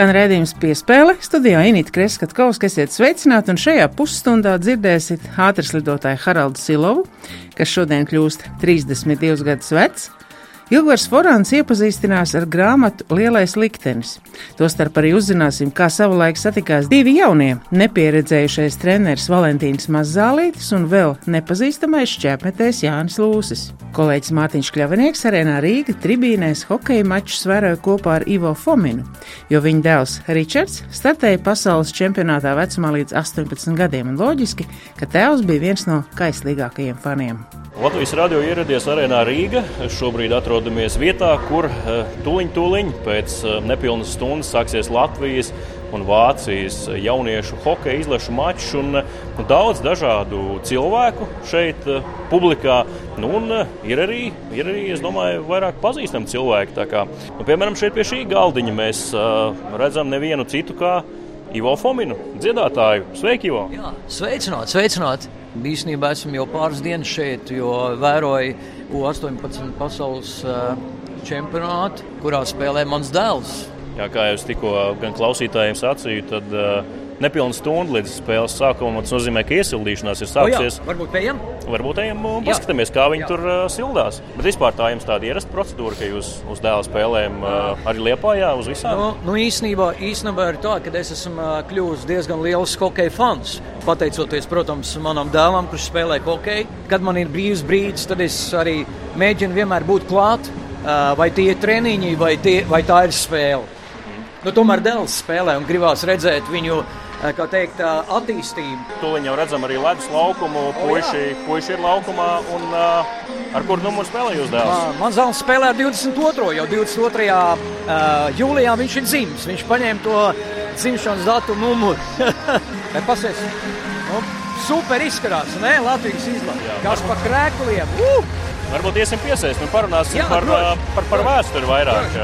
Skan redzējums piespēle. Studijā Inīte Kreskavska, esiet sveicināti, un šajā pusstundā dzirdēsiet ātras lidotāju Haraldu Silovu, kas šodien kļūst 32 gadus vecs. Ilgvars Forāns iepazīstinās ar grāmatu Lielais liktenis. Tostarp arī uzzināsim, kā savulaik satikās divi jaunie - nepieredzējušais treneris Valentīns Mazzālītis un vēl nepazīstamais šķēpmetējs Jānis Lūsis. Kolēģis Mārtiņš Kļavinieks arēnā Rīga tribīnēs hokeja mačus vēroja kopā ar Ivo Fominu, jo viņa dēls Ričards startēja pasaules čempionātā vecumā līdz 18 gadiem, un loģiski, ka tēvs bija viens no kaislīgākajiem faniem. Latvijas radio ieradies arēnā Rīga. Šobrīd atrodamies vietā, kur tuliņ, tuliņ pēc nepilnas stundas sāksies Latvijas un Vācijas jauniešu hokeja izlašu mačs. Un, un daudz dažādu cilvēku šeit, publikā. Nu, un ir arī, ir arī, es domāju, vairāk pazīstami cilvēki. Kā, nu, piemēram, šeit pie šī galdiņa mēs uh, redzam nevienu citu kā Ivo Fominu, dziedātāju. Sveiki, Ivo! Jā, sveicināt, sveicināt! Īsnībā esmu jau pāris dienas šeit, jo vēroju U-18 pasaules čempionātu, kurā spēlē mans dēls. Jā, kā jau es tikko klausītājiem sacīju, tad uh, nepilna stunda līdz spēles sākumam. Tas nozīmē, ka iesildīšanās ir sākusies. O jā, varbūt ejam? Varbūt ejam un paskatāmies, kā viņi jā. tur uh, sildās. Bet vispār tā jums tāda ierasta procedūra, ka jūs uz dēla spēlēm uh, arī liepājā uz visām? Nu, nu īstenībā, īstenībā ir tā, ka es esmu uh, kļuvis diezgan liels hokeja fans. Pateicoties, protams, manam dēlam, kurš spēlē hokeju. Kad man ir brīvs brīdis, tad es arī mēģinu vienmēr būt klāt. Vai tie ir treniņi, vai, tie, vai tā ir spēle. Nu, tomēr dēls spēlē un gribās redzēt viņu teikt, attīstību. To jau redzam arī ledus laukumu. Puiši, puiši ir laukumā. Un, uh, ar kuru numuru spēlē jūs dēls? Mans dēls spēlē ar 22. jau 22. Uh, jūlijā viņš ir dzimis. Viņš paņēma to dzimšanas datu numuru. Pasies, nu, super izskatās, ne? Latvijas izlase. Kas pa krēkliem? Uh! Varbūt iesim piesaist un parunāsim Jā, par, protams, par, par vēsturi vairāk.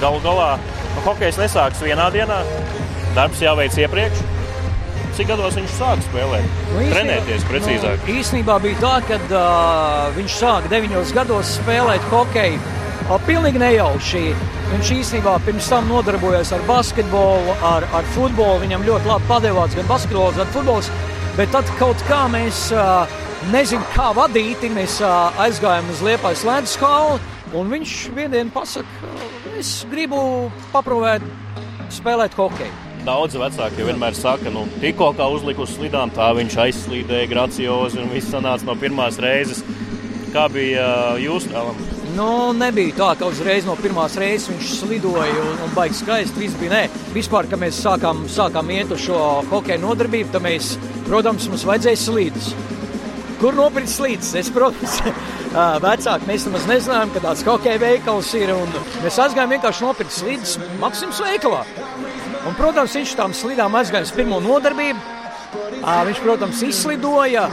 Galu galā nu, hokejs nesāks vienā dienā. Darbs jāveic iepriekš. Cik gados viņš sāka spēlēt? Nu, Trenēties precīzāk. Nu, īsnībā bija tā, ka uh, viņš sāka 9 gados spēlēt hokeju. Pilnīgi nejauši. Viņš īstenībā pirms tam nodarbojās ar basketbolu, ar, ar futbolu. Viņam ļoti labi padevās gan basketbols, gan futbols. Bet tad kaut kā mēs, uh, nezinām, kā vadīti, mēs uh, aizgājām uz Liepājas ledus skalu. Un viņš vienā dienā pasakā, es gribu paprovēt, spēlēt hokeju. Daudz vecāki vienmēr saka, nu, tikko kā uzliku uz slidām, tā viņš aizslīdēja graciozi un viss sanāca no pirmās reizes. Kā bija jūsu dēlam? Nu, nebija tā, ka uzreiz no pirmās reizes viņš slidoja un, un baigi skaisti. Viss bija nē. Vispār, kad mēs sākām, sākām iet uz šo hokeja nodarbību, tad mēs, protams, mums vajadzēja slīdus. Kur nopirkt slīdus? Es, protams, vecāki mēs nemaz nezinājām, ka tāds hokeja veikals ir. Mēs aizgājām vienkārši nopirkt slīdus Maksims veikalā. Un, protams, viņš tam slidām aizgāja uz pirmo nodarbību. Viņš, protams, izslidoja,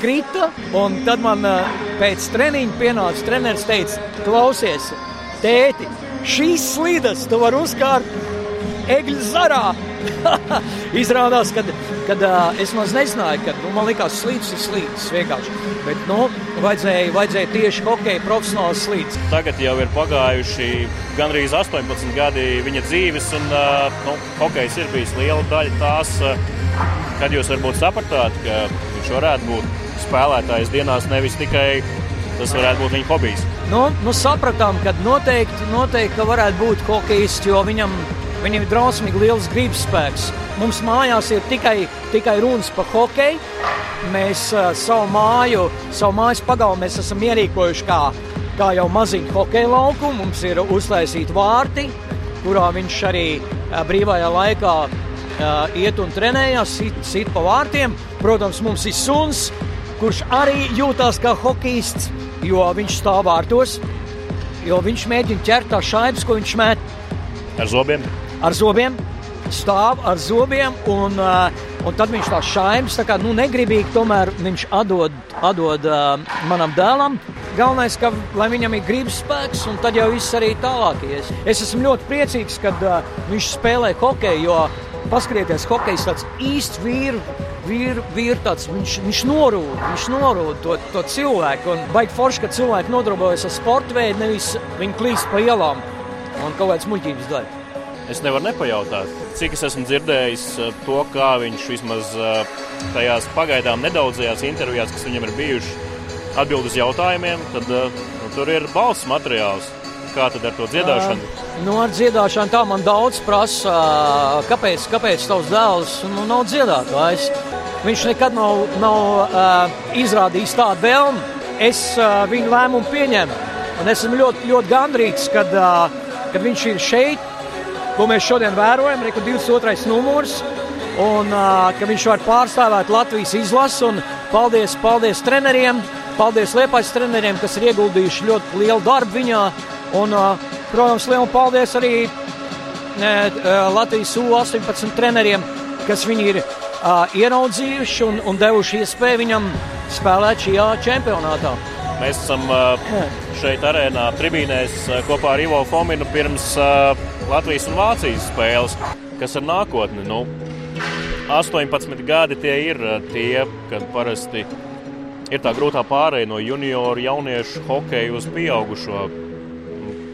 krita, un tad man pēc treniņa pienāca treneris teica, klausies, tēti, šīs slidas tu vari uzkārt egļu zarā. Izrādās, ka kad, uh, es maz nezināju, ka nu, man likās, slīdus ir slīdus vienkārši. Bet nu, vajadzēja, vajadzēja tieši hokeja profesionāls slīdus. Tagad jau ir pagājuši gandrīz 18 gadi viņa dzīves, un uh, nu, hokejs ir bijis liela daļa tās, uh, kad jūs varbūt sapratāt, ka viņš varētu būt spēlētājs dienās nevis tikai tas varētu būt viņa hobijs. Nu, nu sapratām, ka noteikti, noteikti ka varētu būt hokejists, jo viņam, viņam ir drausmīgi liels gribas spēks. Mums mājās ir tikai, tikai runas par hokeju. Mēs uh, savu māju, savu mājas pagalmu esam ierīkojuši kā, kā jau maziņu hokeja laukumu. Mums ir uztaisīti vārti, kurā viņš arī uh, brīvajā laikā uh, iet un trenējās, sit, sit pa vārtiem. Protams, mums ir suns, kurš arī jūtas kā hokejists, jo viņš stāv vārtos, jo viņš mēģina ķert tās šaibas, ko viņš met. Ar zobiem? Ar zobiem stāv ar zobiem, un, uh, un tad viņš tās šaimas tā kā nu, negribīgi tomēr viņš atdod, atdod uh, manam dēlam. Galvenais, ka viņam ir gribas spēks, un tad jau viss arī tālāk ies. Es esmu ļoti priecīgs, kad uh, viņš spēlē hokeju, jo paskatieties, hokejs tāds īsts vīru. Vīr, vīr tāds, viņš, viņš norūda, viņš norūda to, to cilvēku. Un baigi forši, ka cilvēki nodarbojas ar sporta veidu, nevis viņi klīst pa ielām un kaut kādas muļķības dara. Es nevaru nepajautāt. Cik es esmu dzirdējis to, kā viņš vismaz tajās pagaidām nedaudzajās intervijās, kas viņam ir bijušas, atbild uz jautājumiem, tad nu, tur ir balss materiāls. Kā tad ar to dziedāšanu? Uh, nu, ar dziedāšanu tā man daudz prasa, kāpēc, kāpēc tavs dēls nu, nav dziedātājs. Viņš nekad nav, nav uh, izrādījis tādu vēlmi. Es uh, viņu lēmumu pieņemu. Un esmu ļoti, ļoti gandrīz, kad, uh, kad viņš ir šeit, ko mēs šodien vērojam, ir 22. numurs. Un uh, ka viņš var pārstāvēt Latvijas izlasi. Paldies, paldies treneriem, paldies Liepais treneriem, kas ir ieguldījuši ļoti lielu darbu viņā. Un, protams, lielu paldies arī Latvijas U-18 treneriem, kas viņi ir ieraudzījuši un, un devuši iespēju viņam spēlēt šajā čempionātā. Mēs esam šeit arēnā tribīnēs kopā ar Ivo Fominu pirms Latvijas un Vācijas spēles, kas ir nākotne. Nu, 18 gadi tie ir tie, kad parasti ir tā grūtā pārēja no junioru jauniešu hokeja uz pieaugušo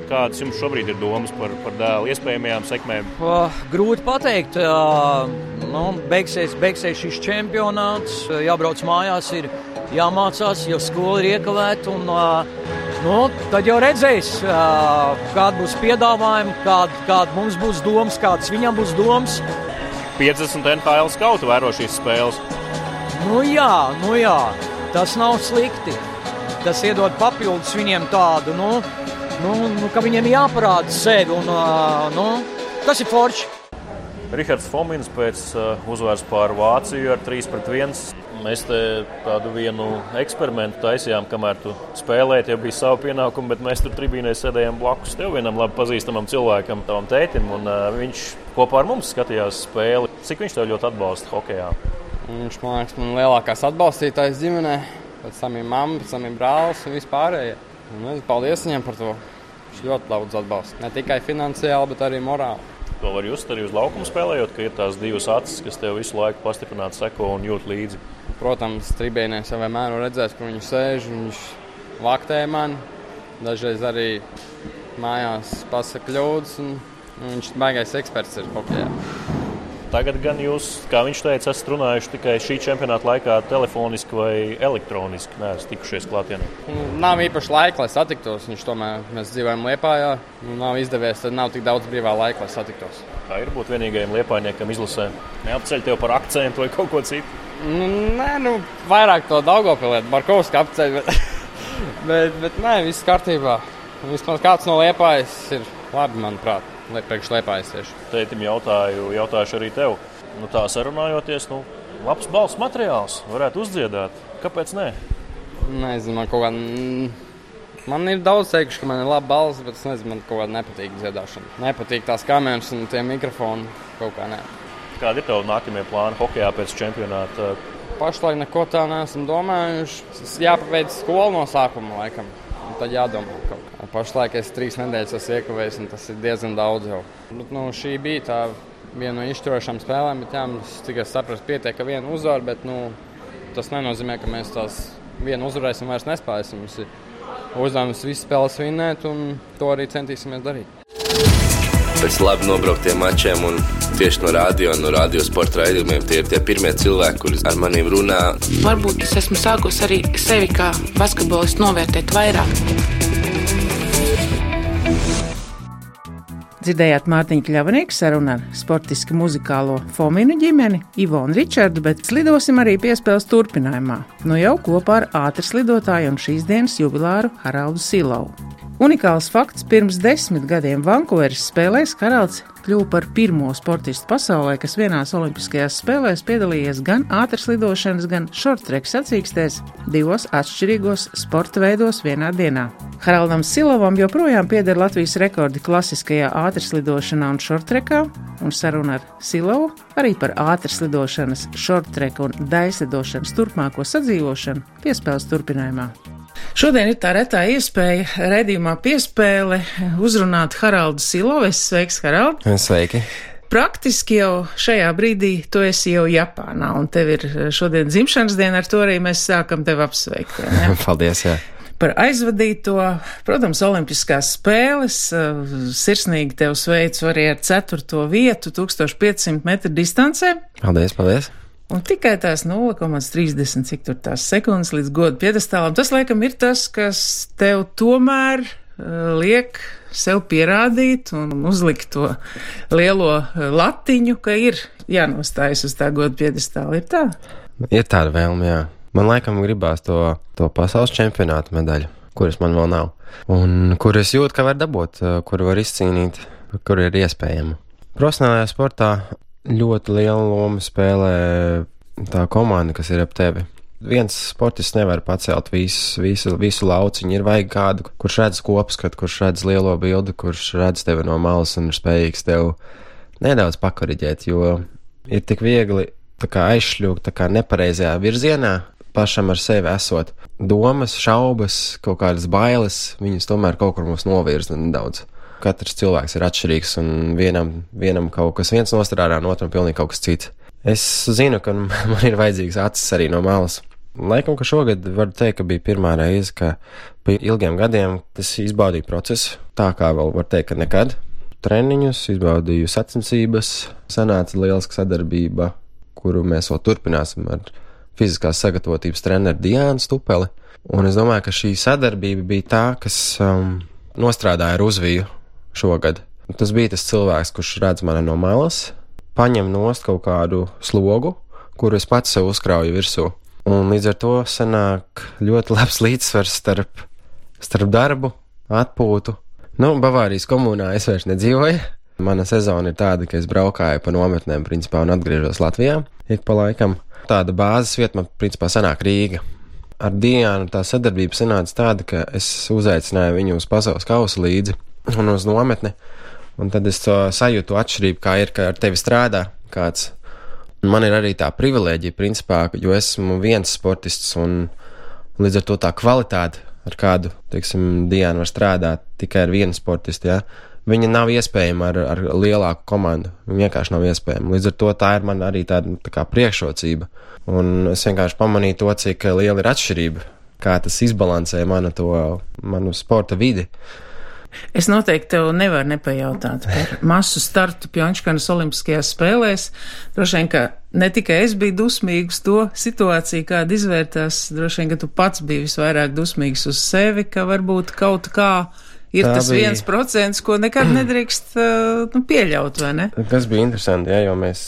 Kādas jums šobrīd ir domas par, par dēlu iespējamajām sekmēm? Uh, grūti pateikt. Uh, nu, beigsies, beigsies šis čempionāts, jābrauc mājās, ir jāmācās, jo skola ir iekavēta. Un, nu, tad jau redzēs, kāda būs piedāvājuma, kāda, kāda mums būs domas, kādas viņam būs domas. 50 NHL skautu vēro šīs spēles. Nu jā, nu jā, tas nav slikti. Tas iedod papildus viņiem tādu. Nu, nu, nu, ka viņiem jāparāda sevi. Un, nu, tas ir forši. Rihards Fomins pēc uzvaras pār Vāciju ar 3-1. Mēs tādu vienu eksperimentu taisījām, kamēr tu spēlēji, jau bija savu pienākumu, bet mēs tur tribīnē sēdējām blakus tev vienam labi pazīstamam cilvēkam, tavam tētim. Un, uh, viņš kopā ar mums skatījās spēli. Cik viņš tev ļoti atbalsta hokeja? Viņš man liekas, man lielākais atbalstītājs ģimenē. Pēc tam ir mamma, pēc tam ir brālis un vispārējie. Un es paldies viņam par to. Viņš ļoti daudz atbalsta. Ne tikai finansiāli, bet arī morāli. To var just arī uz laukuma spēlējot, ka ir tās divas acis, kas tev visu laiku pastiprināti seko un jūt līdzi. Protams, tribīnēs jau vienmēr redzēs, kur viņš sēž. Viņš vaktē man, dažreiz arī mājās pasakā kļūdas. Viņš ir baigais eksperts ir hokeja. Tagad gan jūs, kā viņš teica, esat runājuši tikai šī čempionāta laikā, telefoniski vai elektroniski. Nē, esat tikušies klātienē. Nav īpaši laika, lai satiktos. Viņš tomēr mēs dzīvojam Lietpājā. Nu, nav izdevies, tad nav tik daudz brīvā laika, lai satiktos. Kā ir būt vienīgajam liepājniekam izlasē? Neapceļ tev par akcentu vai kaut ko citu? Nu, nē, nu, vairāk to Daugopilietu, Markovska apceļ, bet, bet, bet nē, viss kārtībā. Vismaz kāds no Liepājas ir labi, manuprāt priekš Liepājas tieši. Tētim jautāju, jautājuši arī tev. Nu, tā sarunājoties, nu, labs balss materiāls, varētu uzdziedāt. Kāpēc ne? Nezinu, man kaut kā. Man ir daudz teikuši, ka man ir laba balss, bet es nezinu, man kaut kā nepatīk dziedāšana. Nepatīk tās kameras un tie mikrofoni. Kaut kā nē. Kādi ir tavi nākamie plāni hokeja pēc čempionāta? Pašlaik neko tādu neesam domājuši. Jāpaveic skolu no sākuma laikam. Tad jādomā kaut kā. Pašlaik es trīs nedēļas esmu iekavējis, un tas ir diezgan daudz jau. Bet, nu, šī bija tā viena no izšķirošām spēlēm, bet, jā, mums, cik es saprotu, pietiek ar vienu uzvaru, bet nu, tas nenozīmē, ka mēs tās vienu uzvarēsim vairs nespēsim. Mums ir uzdevums visas spēles vinnēt, un to arī centīsimies darīt. Pēc labi nobrauktiem mačiem un tieši no radio no radiosporta raidījumiem tie ir tie pirmie cilvēki, kurus ar maniem runā. Varbūt es esmu sākusi arī sevi kā basketbolistu novērtēt vairāk. Dzirdējāt Mārtiņu Kļavnieku sarunu ar sportiski muzikālo Fominu ģimeni, Ivonu Ričardu, bet slidosim arī piespēles turpinājumā. Nu jau kopā ar ātras lidotāju un šīs dienas jubilāru Haraldu Silovu. Unikāls fakts pirms desmit gadiem Vankūveras spēlēs karalis kļuva par pirmo sportistu pasaulē, kas vienās Olimpiskajās spēlēs piedalījies gan ātras lidošanas, gan shorttrek sacīkstēs divos atšķirīgos sporta veidos vienā dienā. Haraldam Silovam joprojām pieder Latvijas rekordi klasiskajā ātras lidošanā un shorttrekā, un saruna ar Silovu arī par ātras lidošanas, shorttreka un daislidošanas turpmāko sadzīvošanu piespēles turpinājumā. Šodien ir tā retā iespēja redzījumā piespēle uzrunāt Haraldu Siloves. Sveiks, Harald! Sveiki! Praktiski jau šajā brīdī tu esi jau Japānā, un tev ir šodien dzimšanas diena, ar to arī mēs sākam tevi apsveikt. Paldies! Jā. par aizvadīto. Protams, Olimpiskās spēles sirsnīgi tev sveicu arī ar ceturto vietu 1500 metru distancē. Paldies, paldies! Un tikai tās 0,30 cik tur tās sekundes līdz godu piedestālam, tas laikam ir tas, kas tev tomēr uh, liek sev pierādīt un uzlikt to lielo uh, latiņu, ka ir jānostājas uz tā godu piedestāla. Ir tā? Ir tāda vēlme, jā. Man laikam gribās to, to pasaules čempionāta medaļu, kuras man vēl nav. Un kur es jūtu, ka var dabūt, uh, kur var izcīnīt, kur ir iespējama. Profesionālajā sportā ļoti lielu lomu spēlē tā komanda, kas ir ap tevi. Viens sportists nevar pacelt visu, visu, visu lauciņu. Ir vajag kādu, kurš redz kopskatu, kurš redz lielo bildi, kurš redz tevi no malas un ir spējīgs tev nedaudz pakoriģēt, jo ir tik viegli aizšļūt nepareizajā virzienā, pašam ar sevi esot. Domas, šaubas, kaut kādas bailes, viņas tomēr kaut kur mums novirza nedaudz. Katrs cilvēks ir atšķirīgs, un vienam, vienam kaut kas viens nostrādā, un otram pilnīgi kaut kas cits. Es zinu, ka man ir vajadzīgs acis arī no malas. Laikam, ka šogad var teikt, ka bija pirmā reize, ka pēc ilgiem gadiem es izbaudīju procesu, tā kā vēl var teikt, ka nekad. Treniņus, izbaudīju sacensības, sanāca lieliska sadarbība, kuru mēs vēl turpināsim ar fiziskās sagatavotības treneru Diānu Stupeli. Un es domāju, ka šī sadarbība bija tā, kas um, nostrādāja ar uzviju šogad. Tas bija tas cilvēks, kurš redz mani no malas, paņem nost kaut kādu slogu, kuru es pats sev uzkrauju virsū. Un līdz ar to sanāk ļoti labs līdzsvars starp, starp darbu, atpūtu. Nu, Bavārijas komunā es vairs nedzīvoju. Mana sezona ir tāda, ka es braukāju pa nometnēm, principā, un atgriežos Latvijā ik pa laikam. Tāda bāzes vieta man, principā, sanāk Rīga. Ar Diānu tā sadarbība sanāca tāda, ka es uzaicināju viņu uz pasaules kausa līdzi un uz nometni. Un tad es to sajūtu atšķirību, kā ir, ka ar tevi strādā kāds. Man ir arī tā privilēģija, principā, jo esmu viens sportists, un līdz ar to tā kvalitāte, ar kādu, teiksim, Diana var strādāt tikai ar vienu sportistu, ja, viņa nav iespējama ar, ar lielāku komandu. Viņa vienkārši nav iespējama. Līdz ar to tā ir man arī tāda tā kā priekšrocība. Un es vienkārši pamanīju to, cik liela ir atšķirība, kā tas izbalansē manu, to, manu sporta vidi. Es noteikti tev nevaru nepajautāt par masu startu Pjončkanas Olimpiskajās spēlēs. Droši vien, ka ne tikai es biju dusmīgs to situāciju, kāda izvērtās, droši vien, ka tu pats biji visvairāk dusmīgs uz sevi, ka varbūt kaut kā ir Tā tas bija... viens procents, ko nekad nedrīkst uh, nu, pieļaut, vai ne? Tas bija interesanti, jā, jo mēs,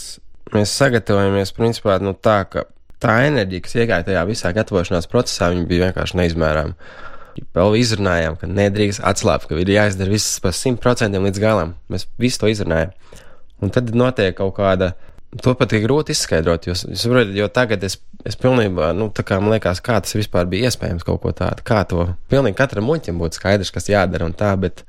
mēs sagatavojamies principā nu, tā, ka tā enerģija, kas iegāja tajā visā gatavošanās procesā, viņa bija vienkārši neizmērāma vēl izrunājām, ka nedrīkst atslābt, ka ir jāizdara viss pa simt procentiem līdz galam. Mēs visu to izrunājām. Un tad notiek kaut kāda. To pat ir grūti izskaidrot, jo, saprotat, jo tagad es, es pilnībā, nu, tā kā man liekas, kā tas vispār bija iespējams kaut ko tādu, kā to pilnīgi katram muļķim būtu skaidrs, kas jādara un tā, bet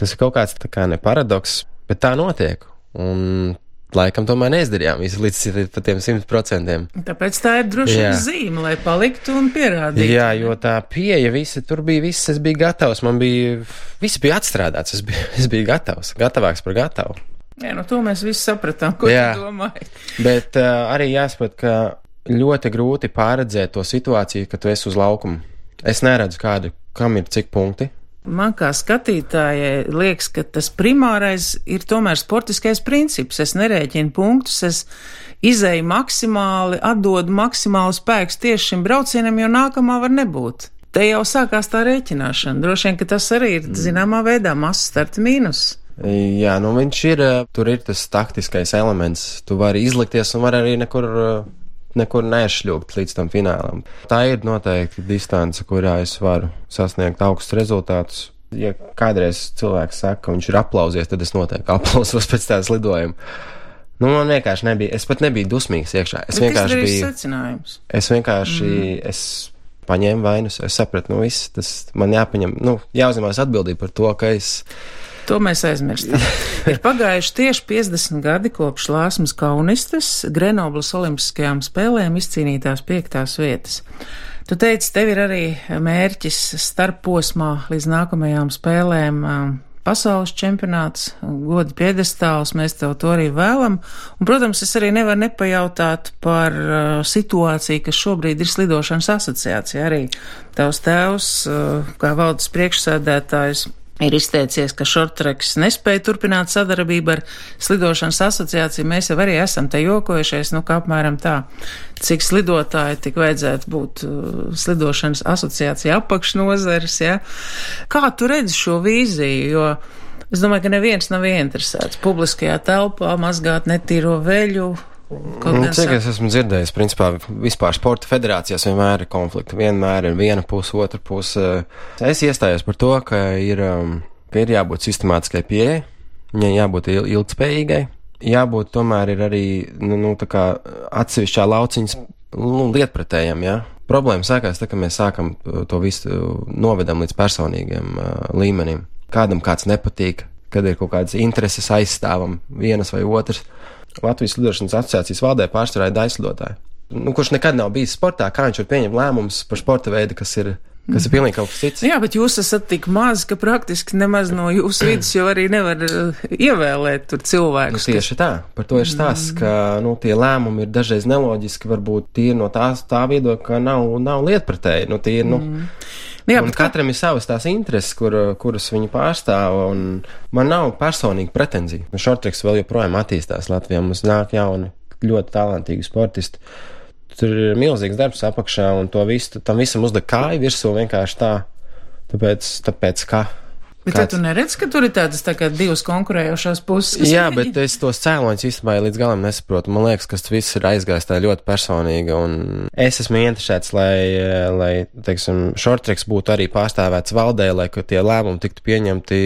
tas ir kaut kāds tā kā ne paradoks, bet tā notiek. Un laikam tomēr neizdarījām visu līdz tiem simt procentiem. Tāpēc tā ir droši zīme, lai paliktu un pierādītu. Jā, jo tā pieeja visa, tur bija viss, es biju gatavs, man bija, viss bija atstrādāts, es biju, es biju gatavs, gatavāks par gatavu. Jā, nu to mēs visi sapratām, ko Jā, tu domāji. Bet uh, arī jāsaprot, ka ļoti grūti pārredzēt to situāciju, ka tu esi uz laukuma. Es neredzu kādu, kam ir cik punkti, Man kā skatītājai liekas, ka tas primārais ir tomēr sportiskais princips. Es nerēķinu punktus, es izēju maksimāli, atdodu maksimālu spēku tieši šim braucienam, jo nākamā var nebūt. Te jau sākās tā rēķināšana. Droši vien, ka tas arī ir zināmā veidā mazs starta mīnus. Jā, nu viņš ir, tur ir tas taktiskais elements. Tu vari izlikties un vari arī nekur nekur nešļūgt līdz tam finālam. Tā ir noteikti distance, kurā es varu sasniegt augstus rezultātus. Ja kādreiz cilvēks saka, ka viņš ir aplausies, tad es noteikti aplausos pēc tādas lidojuma. Nu, man vienkārši nebija, es pat nebiju dusmīgs iekšā. Es Bet vienkārši biju. Secinājums. Es vienkārši, mm. es paņēmu vainus, es sapratu, nu viss, tas man jāpaņem, nu, jāuzņemās atbildība par to, ka es To mēs aizmirstam. ir pagājuši tieši 50 gadi kopš Lāsmas kaunistes Grenoblas olimpiskajām spēlēm izcīnītās piektās vietas. Tu teici, tev ir arī mērķis starp posmā līdz nākamajām spēlēm pasaules čempionāts, goda piedestāls, mēs tev to arī vēlam. Un, protams, es arī nevaru nepajautāt par uh, situāciju, kas šobrīd ir slidošanas asociācija. Arī tavs tēvs, uh, kā valdes priekšsēdētājs, ir izteicies, ka šortreks nespēja turpināt sadarbību ar slidošanas asociāciju. Mēs jau arī esam te jokojušies, nu, kā apmēram tā, cik slidotāji tik vajadzētu būt uh, slidošanas asociācija apakšnozeres, ja. Kā tu redzi šo vīziju, jo es domāju, ka neviens nav ieinteresēts publiskajā telpā mazgāt netīro veļu, Nu, cik es esmu dzirdējis, principā vispār sporta federācijās vienmēr ir konflikti. Vienmēr ir viena puse, otra puse. Es iestājos par to, ka ir, um, ka ir jābūt sistemātiskai pieejai, viņai jābūt ilgspējīgai, jābūt tomēr ir arī, nu, nu atsevišķā lauciņas nu, lietpratējam. Ja? Problēma sākās tad, kad mēs sākam to visu novedam līdz personīgiem uh, līmenim. Kādam kāds nepatīk, kad ir kaut kādas intereses aizstāvam vienas vai otras. Latvijas lidošanas asociācijas valdē pārsvarā ir daislidotāji. Nu, kurš nekad nav bijis sportā, kā viņš var pieņemt lēmumus par sporta veidu, kas ir kas ir pilnīgi kaut kas cits. Jā, bet jūs esat tik maz, ka praktiski nemaz no jūsu vidus jau arī nevar uh, ievēlēt tur cilvēkus. Nu, tieši kas... tā, par to ir stāsts, ka nu, tie lēmumi ir dažreiz neloģiski, varbūt tie no tās tā viedokļa, ka nav, nav lietpratēji. Nu, tie, nu, mm. Nu jā, katram kā... ir savas tās intereses, kur, kuras viņi pārstāv, un man nav personīgi pretenzija. Šortreks vēl joprojām attīstās Latvijā. Mums nāk jauni, ļoti talantīgi sportisti. Tur ir milzīgs darbs apakšā, un to visu, tam visam uzdeg kāju virsū vienkārši tā. Tāpēc, tāpēc kā Bet kāds... tu neredz, ka tur ir tādas tā kā divas konkurējošās puses? Jā, bet es tos cēloņus īstenībā līdz galam nesaprotu. Man liekas, ka tas viss ir aizgājis tā ļoti personīgi, un es esmu interesēts, lai, lai teiksim, šortreks būtu arī pārstāvēts valdē, lai tie lēmumi tiktu pieņemti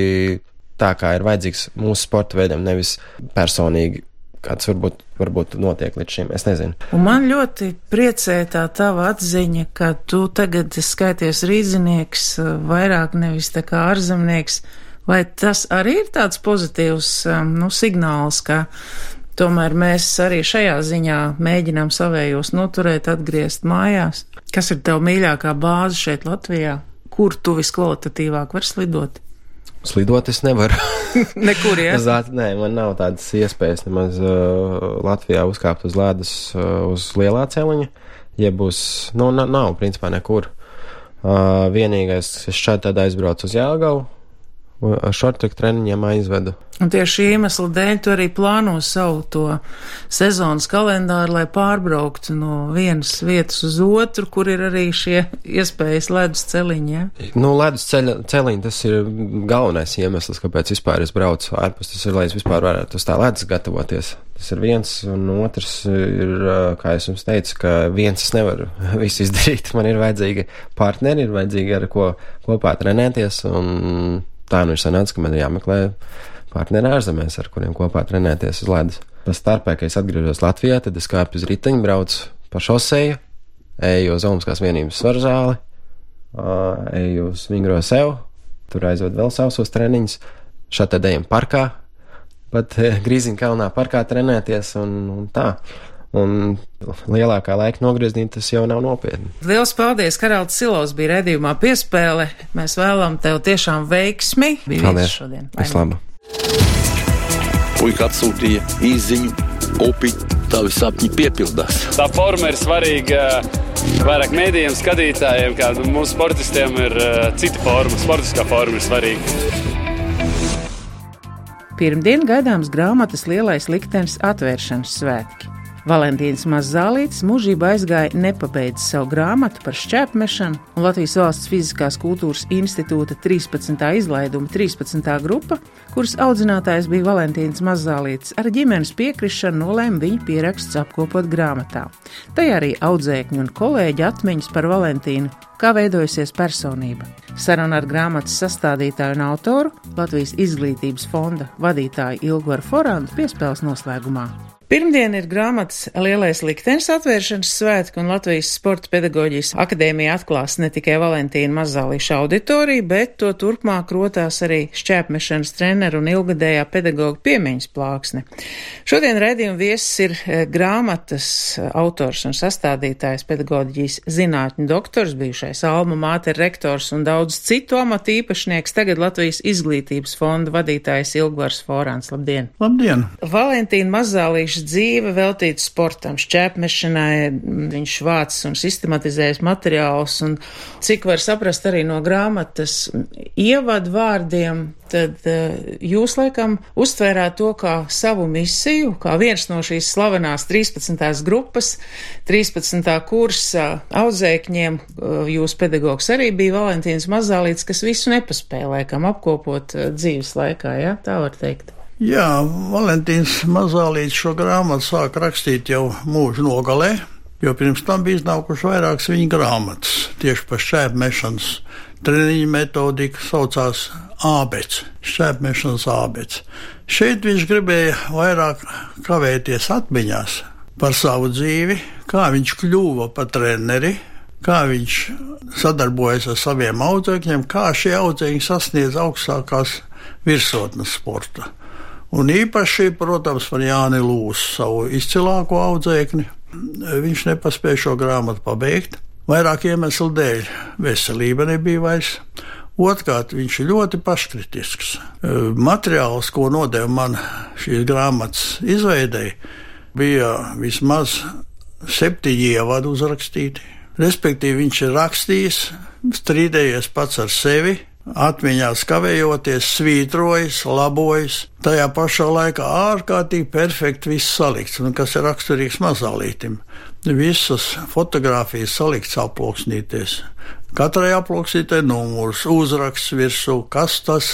tā, kā ir vajadzīgs mūsu sporta veidam, nevis personīgi kāds varbūt, varbūt notiek līdz šim. Es nezinu. Un man ļoti priecē tā tava atziņa, ka tu tagad skaities rīzinieks vairāk nevis tā kā ārzemnieks. Vai tas arī ir tāds pozitīvs um, nu, signāls, ka tomēr mēs arī šajā ziņā mēģinām savējos noturēt, atgriezt mājās? Kas ir tev mīļākā bāze šeit Latvijā? Kur tu viskvalitatīvāk var slidot? Slidot es nevaru. Nekur iet. Nē, man nav tādas iespējas nemaz uh, Latvijā uzkāpt uz ledus uh, uz lielā celiņa. Ja būs, nu, nav, principā nekur. Uh, vienīgais, es šādi tad aizbraucu uz Jāgaunu, šortek treniņiem aizvedu. Un tieši šī iemesla dēļ tu arī plāno savu to sezonas kalendāru, lai pārbrauktu no vienas vietas uz otru, kur ir arī šie iespējas ledus celiņi. Ja? Nu, ledus ceļa, celiņi tas ir galvenais iemesls, kāpēc vispār es braucu ārpus. Tas ir, lai es vispār varētu uz tā ledus gatavoties. Tas ir viens, un otrs ir, kā es jums teicu, ka viens es nevaru visu izdarīt. Man ir vajadzīgi partneri, ir vajadzīgi ar ko kopā trenēties, un tā nu ir sanācis, ka man ir jāmeklē partneri ārzemēs, ar kuriem kopā trenēties uz ledus. Tas starpē, kad es atgriežos Latvijā, tad es kāpu uz riteņu, braucu pa šoseju, eju uz Olimpiskās vienības svaru zāli, eju uz Vingro sev, tur aizved vēl savus treniņus, šādi ejam parkā, pat Grīziņa kalnā parkā trenēties un, un tā un lielākā laika nogriezienī tas jau nav nopietni. Lielas paldies! Karalds Silovs bija redzījumā piespēle. Mēs vēlam tev tiešām veiksmi. Bija paldies šodien. Vislabāk! Puika atsūtīja īziņu, upi, tavi sapņi piepildās. Tā forma ir svarīga vairāk mēdījiem, skatītājiem, kā mūsu sportistiem ir uh, cita forma, sportiskā forma ir svarīga. Pirmdien gaidāms grāmatas lielais liktenis atvēršanas svētki. Valentīns Mazālīts mūžībā aizgāja nepabeidzis savu grāmatu par šķēpmešanu, un Latvijas Valsts Fiziskās kultūras institūta 13. izlaiduma 13. grupa, kuras audzinātājs bija Valentīns Mazālīts, ar ģimenes piekrišanu nolēma viņa pierakstus apkopot grāmatā. Tajā arī audzēkņi un kolēģi atmiņas par Valentīnu, kā veidojusies personība. Saruna ar grāmatas sastādītāju un autoru Latvijas izglītības fonda vadītāju Ilgoru Forandu piespēles noslēgumā. Pirmdien ir grāmatas Lielais liktenis atvēršanas svētki, un Latvijas Sporta pedagoģijas akadēmija atklās ne tikai Valentīna Mazālīša auditoriju, bet to turpmāk rotās arī šķēpmešanas treneru un ilgadējā pedagoga piemiņas plāksne. Šodien redzījuma viesis ir eh, grāmatas autors un sastādītājs pedagoģijas zinātņu doktors, bijušais Alma Māter rektors un daudz citu amatu īpašnieks, tagad Latvijas izglītības fonda vadītājs Ilgvars Forāns. Labdien! Labdien! Valentīna Mazālīša dzīve veltīta sportam, šķēpmešanai, viņš vāc un sistematizējas materiālus, un cik var saprast arī no grāmatas ievadu vārdiem, tad uh, jūs laikam uztvērāt to kā savu misiju, kā viens no šīs slavenās 13. grupas, 13. kursa audzēkņiem, uh, jūs pedagogs arī bija Valentīns Mazālīts, kas visu nepaspēja laikam apkopot uh, dzīves laikā, ja? tā var teikt. Jā, Valentīns Mazālīts šo grāmatu sāk rakstīt jau mūža nogalē, jo pirms tam bija iznākuši vairākas viņa grāmatas tieši par šķēpmešanas treniņu metodiku, saucās ābets, šķēpmešanas ābets. Šeit viņš gribēja vairāk kavēties atmiņās par savu dzīvi, kā viņš kļuva par treneri, kā viņš sadarbojas ar saviem audzēkņiem, kā šie audzēkņi sasniedz augstākās virsotnes sporta. Un īpaši, protams, par Jāni Lūsu, savu izcilāko audzēkni. Viņš nepaspēja šo grāmatu pabeigt. Vairāk iemeslu dēļ veselība nebija vairs. Otrkārt, viņš ir ļoti paškritisks. Materiāls, ko nodeva man šīs grāmatas izveidēji, bija vismaz septiņi ievadi uzrakstīti. Respektīvi, viņš ir rakstījis, strīdējies pats ar sevi, Atmiņās kavējoties, svītrojas, labojas, tajā pašā laikā ārkārtīgi perfekti viss salikts, un kas ir raksturīgs mazālītim. Visas fotogrāfijas salikts aploksnīties. Katrai aploksnītē numurs, uzraksts virsū, kas tas,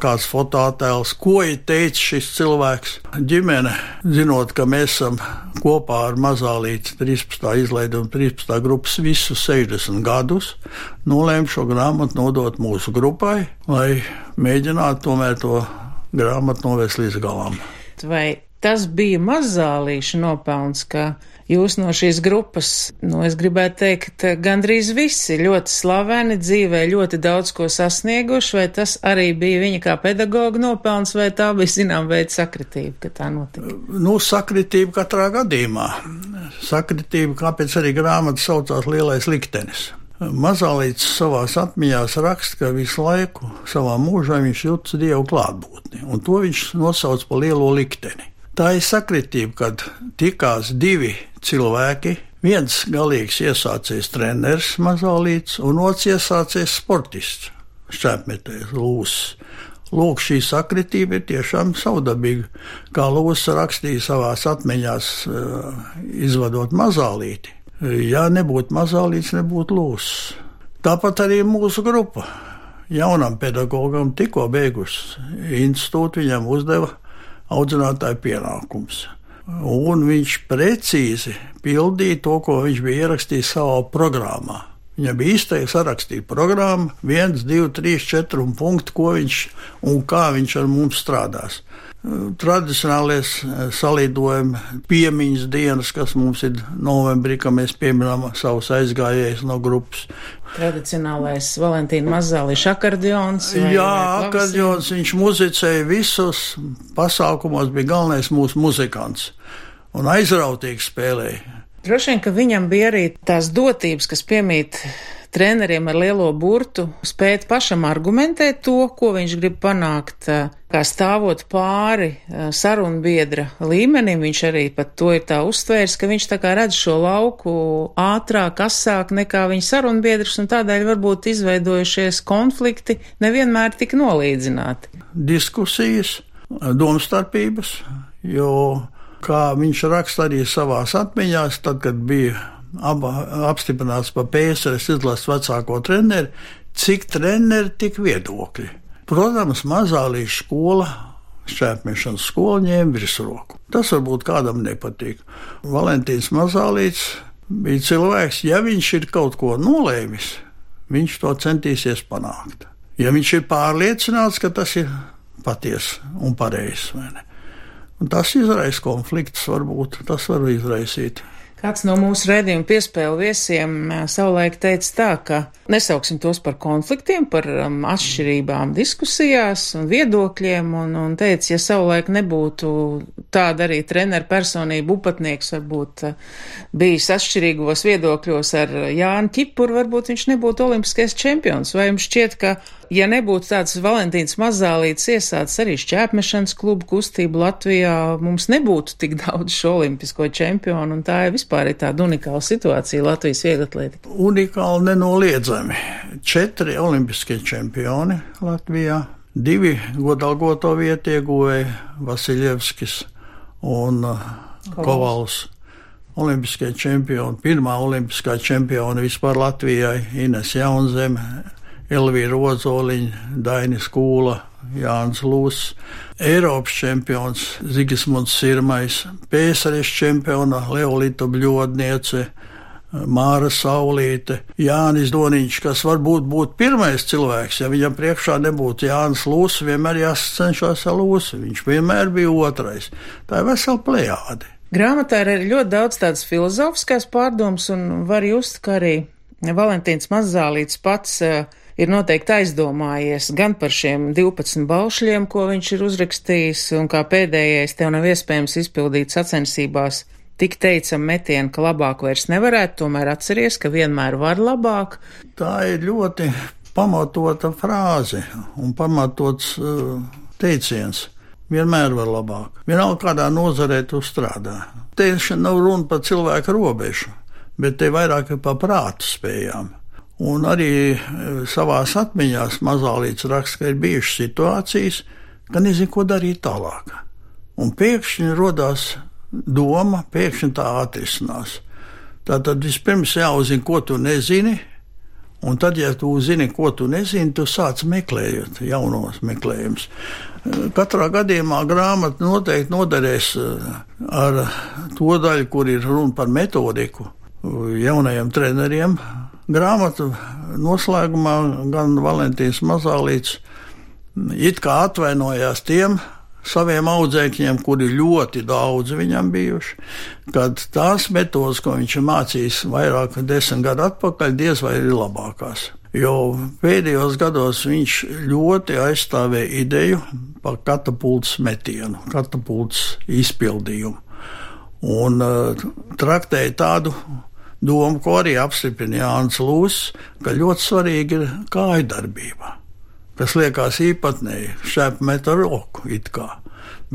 kāds fototēls, ko ir teicis šis cilvēks. Ģimene, zinot, ka mēs esam kopā ar mazā līdz 13. izlaidumu 13. grupas visus 60 gadus, nolēma šo grāmatu nodot mūsu grupai, lai mēģinātu tomēr to grāmatu novest līdz galam. Vai tas bija mazālīša nopelns, ka jūs no šīs grupas, nu, es gribētu teikt, gandrīz visi ļoti slaveni dzīvē, ļoti daudz ko sasnieguši, vai tas arī bija viņa kā pedagoga nopelns, vai tā bija zinām veida sakritība, ka tā notika? Nu, sakritība katrā gadījumā. Sakritība, kāpēc arī grāmata saucās Lielais liktenis. Mazālīts savā atmiņās raksta, ka visu laiku savā mūžā viņš jūtas dievu klātbūtni, un to viņš nosauc par lielo likteni. Tā ir sakritība, kad tikās divi cilvēki. Viens galīgs iesācies treneris Mazālīts, un otrs iesācies sportists, šķēpmetējs Lūsis. Lūk, šī sakritība ir tiešām saudabīga. Kā Lūsis rakstīja savā atmiņās, eh, izvadot mazālīti. Ja nebūtu mazālīts, nebūtu Lūsis. Tāpat arī mūsu grupa. Jaunam pedagogam tikko beigusi institūtu, viņam uzdeva audzinātāja pienākums. Un viņš precīzi pildīja to, ko viņš bija ierakstījis savā programmā. Viņam bija izteikti sarakstīta programma, 1, 2, 3, 4 punkti, ko viņš un kā viņš ar mums strādās tradicionālais eh, salīdojumi, piemiņas dienas, kas mums ir novembrī, kad mēs pieminām savus aizgājējus no grupas. Tradicionālais Valentīna Mazāliša akordions. Jā, akordions, viņš muzicēja visus pasākumos, bija galvenais mūsu muzikants un aizrautīgi spēlēja. Droši vien, ka viņam bija arī tās dotības, kas piemīt treneriem ar lielo burtu spēt pašam argumentēt to, ko viņš grib panākt, kā stāvot pāri sarunbiedra līmenim. Viņš arī pat to ir tā uztvērs, ka viņš tā kā redz šo lauku ātrāk, asāk nekā viņa sarunbiedrs, un tādēļ varbūt izveidojušies konflikti nevienmēr tik nolīdzināti. Diskusijas, domstarpības, jo, kā viņš raksta arī savās atmiņās, tad, kad bija apstiprināts par PSRS izlases vecāko treneri, cik treneri, tik viedokļi. Protams, mazālīša skola šķēpmešanas skola ņēma virsroku. Tas varbūt kādam nepatīk. Valentīns Mazālīts bija cilvēks, ja viņš ir kaut ko nolēmis, viņš to centīsies panākt. Ja viņš ir pārliecināts, ka tas ir patiesi un pareizi, Un tas izraisa konflikts, varbūt tas var izraisīt. Kāds no mūsu redzējuma piespēļu viesiem savulaik teica tā, ka nesauksim tos par konfliktiem, par um, atšķirībām diskusijās un viedokļiem, un, un teica, ja savulaik nebūtu tāda arī treneru personība, upatnieks varbūt bijis atšķirīgos viedokļos ar Jānu Kipuru, varbūt viņš nebūtu olimpiskais čempions. Vai jums šķiet, ka ja nebūtu tāds Valentīns Mazālīts iesācis arī šķēpmešanas klubu kustību Latvijā, mums nebūtu tik daudz šo olimpisko čempionu, un tā ir vispār ir tāda unikāla situācija Latvijas vieglatlētika. Unikāli nenoliedzami. Četri olimpiskie čempioni Latvijā, divi godalgoto vietu ieguvēja Vasiljevskis un uh, Kovals. Olimpiskie čempioni, pirmā olimpiskā čempiona vispār Latvijai, Ines Jaunzeme, Elvīra Ozoliņa, Dainis Kūla, Jānis Lūs, Eiropas čempions Zigismunds Sirmais, PSRS čempiona Leolita Bļodniece, Māra Saulīte, Jānis Doniņš, kas varbūt būtu pirmais cilvēks, ja viņam priekšā nebūtu Jānis Lūs, vienmēr jāsacenšas ar Lūsu, viņš vienmēr bija otrais. Tā ir vesela plējāde. Grāmatā ir ļoti daudz tādas filozofiskās pārdomas, un var just, ka arī Valentīns Mazālīts pats uh, ir noteikti aizdomājies gan par šiem 12 baušļiem, ko viņš ir uzrakstījis, un kā pēdējais tev nav iespējams izpildīt sacensībās. Tik teicam metienu, ka labāk vairs nevarētu, tomēr atceries, ka vienmēr var labāk. Tā ir ļoti pamatota frāze un pamatots uh, teiciens. Vienmēr var labāk. Vienalga, kādā nozarē tu strādā. Te nav runa par cilvēku robežu, bet te vairāk ir par prātu spējām. Un arī e, savā atmiņā mazālīts raksta, ka ir bijušas situācijas, ka nezinu, ko darīt tālāk. Un pēkšņi radās doma, pēkšņi tā atrisinās. Tātad vispirms jāuzzina, ko tu nezini, un tad, ja tu zini, ko tu nezini, tu sāc meklējot jaunos meklējumus. Katrā gadījumā grāmata noteikti noderēs e, ar to daļu, kur ir runa par metodiku jaunajiem treneriem, grāmatu noslēgumā gan Valentīns Mazālīts it kā atvainojās tiem saviem audzēkņiem, kuri ļoti daudz viņam bijuši, kad tās metodas, ko viņš ir mācījis vairāk kā desmit gadu atpakaļ, diez vai ir labākās. Jo pēdējos gados viņš ļoti aizstāvēja ideju par katapultas metienu, katapultas izpildījumu. Un uh, traktēja tādu domu, ko arī apstiprina Jānis Lūss, ka ļoti svarīga ir kāju darbība, kas liekas īpatnēji, ar roku it kā.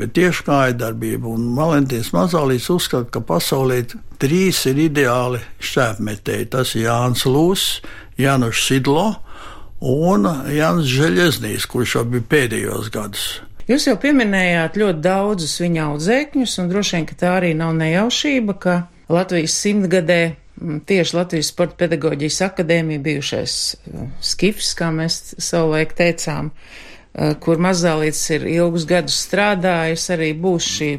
Bet tieši kāja darbība, un Valentīns Mazālīs uzskata, ka pasaulē trīs ir ideāli šķēpmetēji. Tas ir Jānis Lūss, Jānis Sidlo un Jānis Žeļeznīs, kurš jau bija pēdējos gadus. Jūs jau pieminējāt ļoti daudzus viņa audzēkņus, un droši vien, tā arī nav nejaušība, ka Latvijas simtgadē tieši Latvijas Sporta pedagoģijas akadēmija, bijušais uh, skifs, kā mēs savulaik teicām, uh, kur mazālīts ir ilgus gadus strādājis, arī būs šī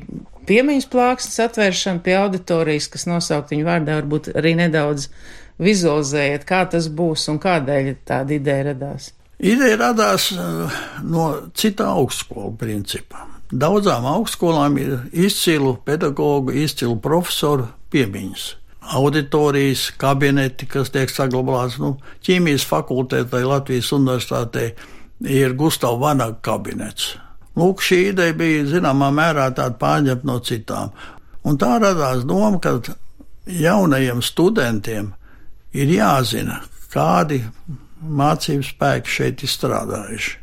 piemiņas plāksnes atvēršana pie auditorijas, kas nosaukt viņu vārdā, varbūt arī nedaudz vizualizējiet, kā tas būs un kādēļ tāda ideja radās. Ideja radās uh, no cita augstskola principa. Daudzām augstskolām ir izcilu pedagogu, izcilu profesoru piemiņas auditorijas, kabineti, kas tiek saglabāts. Nu, ķīmijas fakultētai Latvijas universitātei ir Gustavs Vanaga kabinets. Lūk, šī ideja bija zināmā mērā tāda pārņemta no citām. Un tā radās doma, ka jaunajiem studentiem ir jāzina, kādi mācību spēki šeit ir strādājuši.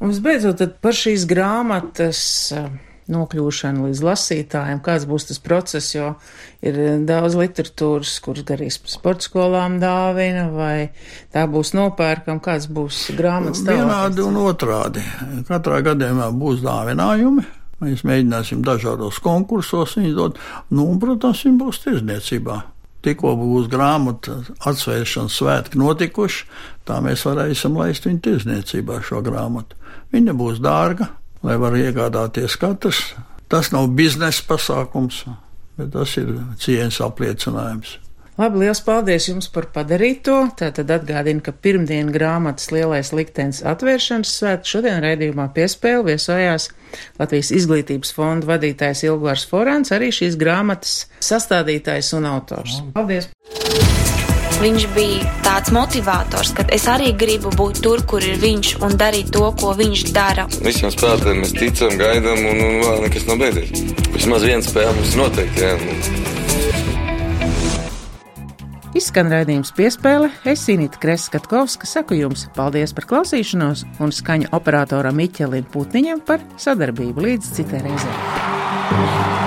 Un visbeidzot, par šīs grāmatas nokļūšanu līdz lasītājiem, kāds būs tas process, jo ir daudz literatūras, kuras arī sporta skolām dāvina, vai tā būs nopērkam, kāds būs grāmatas tālāk. Vienādi un otrādi. Katrā gadījumā būs dāvinājumi. Mēs mēģināsim dažādos konkursos viņu dot, nu, un, protams, viņi būs tirzniecībā. Tikko būs grāmatu atsvēršanas svētki notikuši, tā mēs varēsim laist viņu tirzniecībā šo grāmatu. Viņa būs dārga, lai var iegādāties katrs. Tas nav biznesa pasākums, bet tas ir cieņas apliecinājums. Labi, liels paldies jums par padarīto. Tātad atgādinu, ka pirmdien grāmatas lielais liktenis atvēršanas svēts šodien raidījumā piespēle viesojās Latvijas izglītības fonda vadītājs Ilgvārs Forāns, arī šīs grāmatas sastādītājs un autors. Paldies! Viņš bija tāds motivators, ka es arī gribu būt tur, kur ir viņš un darīt to, ko viņš dara. Visiem spēlētājiem mēs ticam, gaidām, un, un vēl nekas nav beidzies. Vismaz viena spēle mums noteikti jābūt. Izskan raidījums piespēle, es Inīti Kreskatkovska saku jums paldies par klausīšanos un skaņu operatoram Miķelim Putniņam par sadarbību līdz citai reizei.